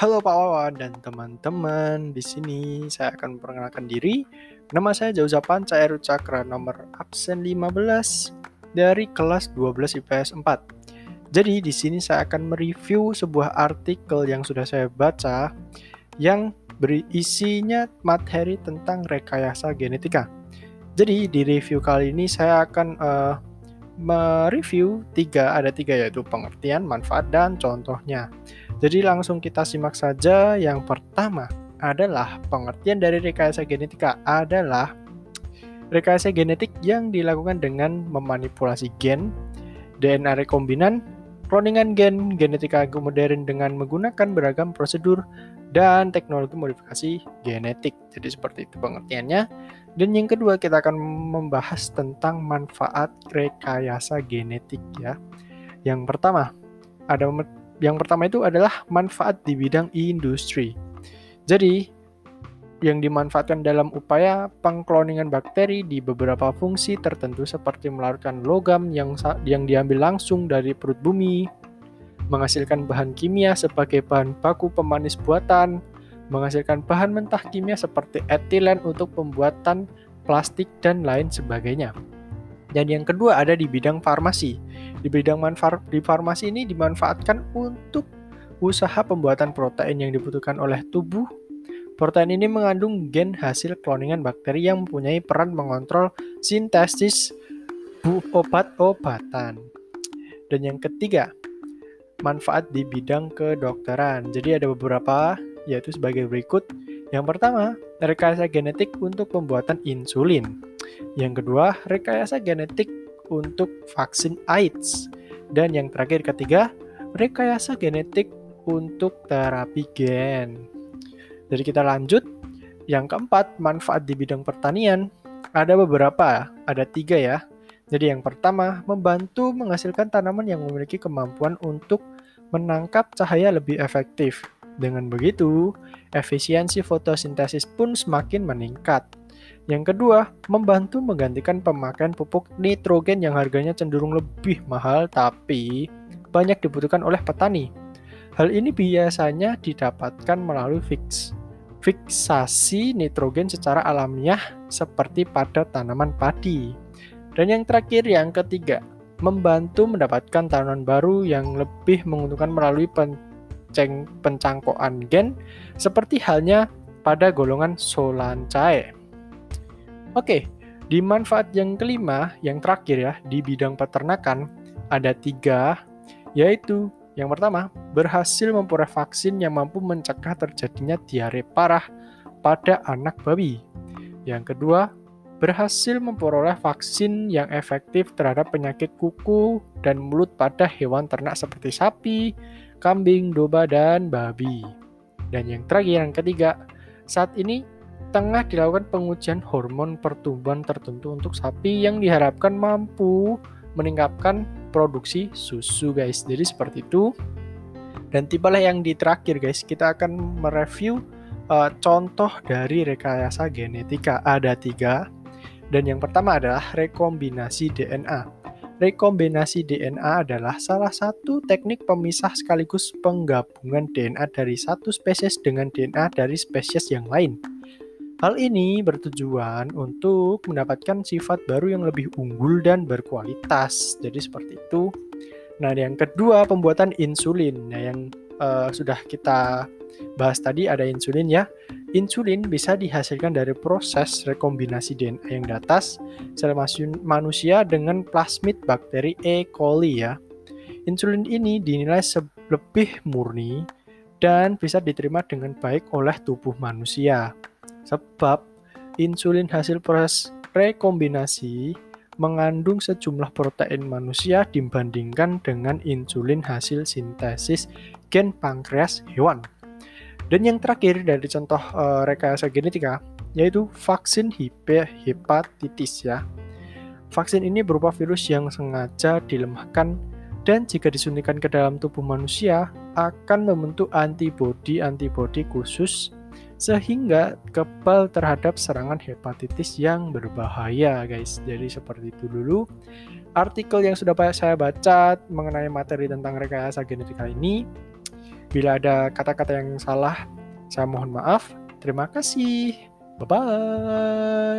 Halo Pak Wawan dan teman-teman. Di sini saya akan memperkenalkan diri. Nama saya Jauza Panca Eru Cakra nomor absen 15 dari kelas 12 IPS 4. Jadi di sini saya akan mereview sebuah artikel yang sudah saya baca yang berisinya materi tentang rekayasa genetika. Jadi di review kali ini saya akan uh, mereview tiga ada tiga yaitu pengertian, manfaat dan contohnya. Jadi langsung kita simak saja. Yang pertama adalah pengertian dari rekayasa genetika adalah rekayasa genetik yang dilakukan dengan memanipulasi gen, DNA rekombinan, cloningan gen, genetika modern dengan menggunakan beragam prosedur dan teknologi modifikasi genetik. Jadi seperti itu pengertiannya. Dan yang kedua kita akan membahas tentang manfaat rekayasa genetik ya. Yang pertama ada yang pertama itu adalah manfaat di bidang industri. Jadi, yang dimanfaatkan dalam upaya pengkloningan bakteri di beberapa fungsi tertentu seperti melarutkan logam yang yang diambil langsung dari perut bumi, menghasilkan bahan kimia sebagai bahan baku pemanis buatan, menghasilkan bahan mentah kimia seperti etilen untuk pembuatan plastik dan lain sebagainya. Dan yang kedua ada di bidang farmasi. Di bidang manfaat di farmasi ini dimanfaatkan untuk usaha pembuatan protein yang dibutuhkan oleh tubuh. Protein ini mengandung gen hasil kloningan bakteri yang mempunyai peran mengontrol sintesis obat-obatan. Dan yang ketiga, manfaat di bidang kedokteran. Jadi ada beberapa yaitu sebagai berikut. Yang pertama, rekayasa genetik untuk pembuatan insulin. Yang kedua, rekayasa genetik untuk vaksin AIDS. Dan yang terakhir ketiga, rekayasa genetik untuk terapi gen. Jadi kita lanjut. Yang keempat, manfaat di bidang pertanian. Ada beberapa, ada tiga ya. Jadi yang pertama, membantu menghasilkan tanaman yang memiliki kemampuan untuk menangkap cahaya lebih efektif. Dengan begitu, efisiensi fotosintesis pun semakin meningkat. Yang kedua, membantu menggantikan pemakaian pupuk nitrogen yang harganya cenderung lebih mahal tapi banyak dibutuhkan oleh petani. Hal ini biasanya didapatkan melalui fix, fiksasi nitrogen secara alamiah seperti pada tanaman padi. Dan yang terakhir, yang ketiga, membantu mendapatkan tanaman baru yang lebih menguntungkan melalui penceng, pencangkokan gen seperti halnya pada golongan Solancae. Oke, di manfaat yang kelima, yang terakhir ya, di bidang peternakan, ada tiga, yaitu yang pertama, berhasil memperoleh vaksin yang mampu mencegah terjadinya diare parah pada anak babi. Yang kedua, berhasil memperoleh vaksin yang efektif terhadap penyakit kuku dan mulut pada hewan ternak seperti sapi, kambing, domba, dan babi. Dan yang terakhir, yang ketiga, saat ini tengah dilakukan pengujian hormon pertumbuhan tertentu untuk sapi yang diharapkan mampu meningkatkan produksi susu guys. Jadi seperti itu. Dan tibalah yang di terakhir guys, kita akan mereview uh, contoh dari rekayasa genetika. Ada tiga. Dan yang pertama adalah rekombinasi DNA. Rekombinasi DNA adalah salah satu teknik pemisah sekaligus penggabungan DNA dari satu spesies dengan DNA dari spesies yang lain. Hal ini bertujuan untuk mendapatkan sifat baru yang lebih unggul dan berkualitas. Jadi seperti itu. Nah, yang kedua pembuatan insulin. Nah, yang uh, sudah kita bahas tadi ada insulin ya. Insulin bisa dihasilkan dari proses rekombinasi DNA yang di atas sel manusia dengan plasmid bakteri E. coli ya. Insulin ini dinilai lebih murni dan bisa diterima dengan baik oleh tubuh manusia. Sebab insulin hasil proses rekombinasi mengandung sejumlah protein manusia dibandingkan dengan insulin hasil sintesis gen pankreas hewan. Dan yang terakhir dari contoh e, rekayasa genetika yaitu vaksin hepatitis ya. Vaksin ini berupa virus yang sengaja dilemahkan dan jika disuntikan ke dalam tubuh manusia akan membentuk antibodi-antibodi khusus sehingga kebal terhadap serangan hepatitis yang berbahaya guys jadi seperti itu dulu artikel yang sudah saya baca mengenai materi tentang rekayasa genetika ini Bila ada kata-kata yang salah, saya mohon maaf. Terima kasih. Bye-bye.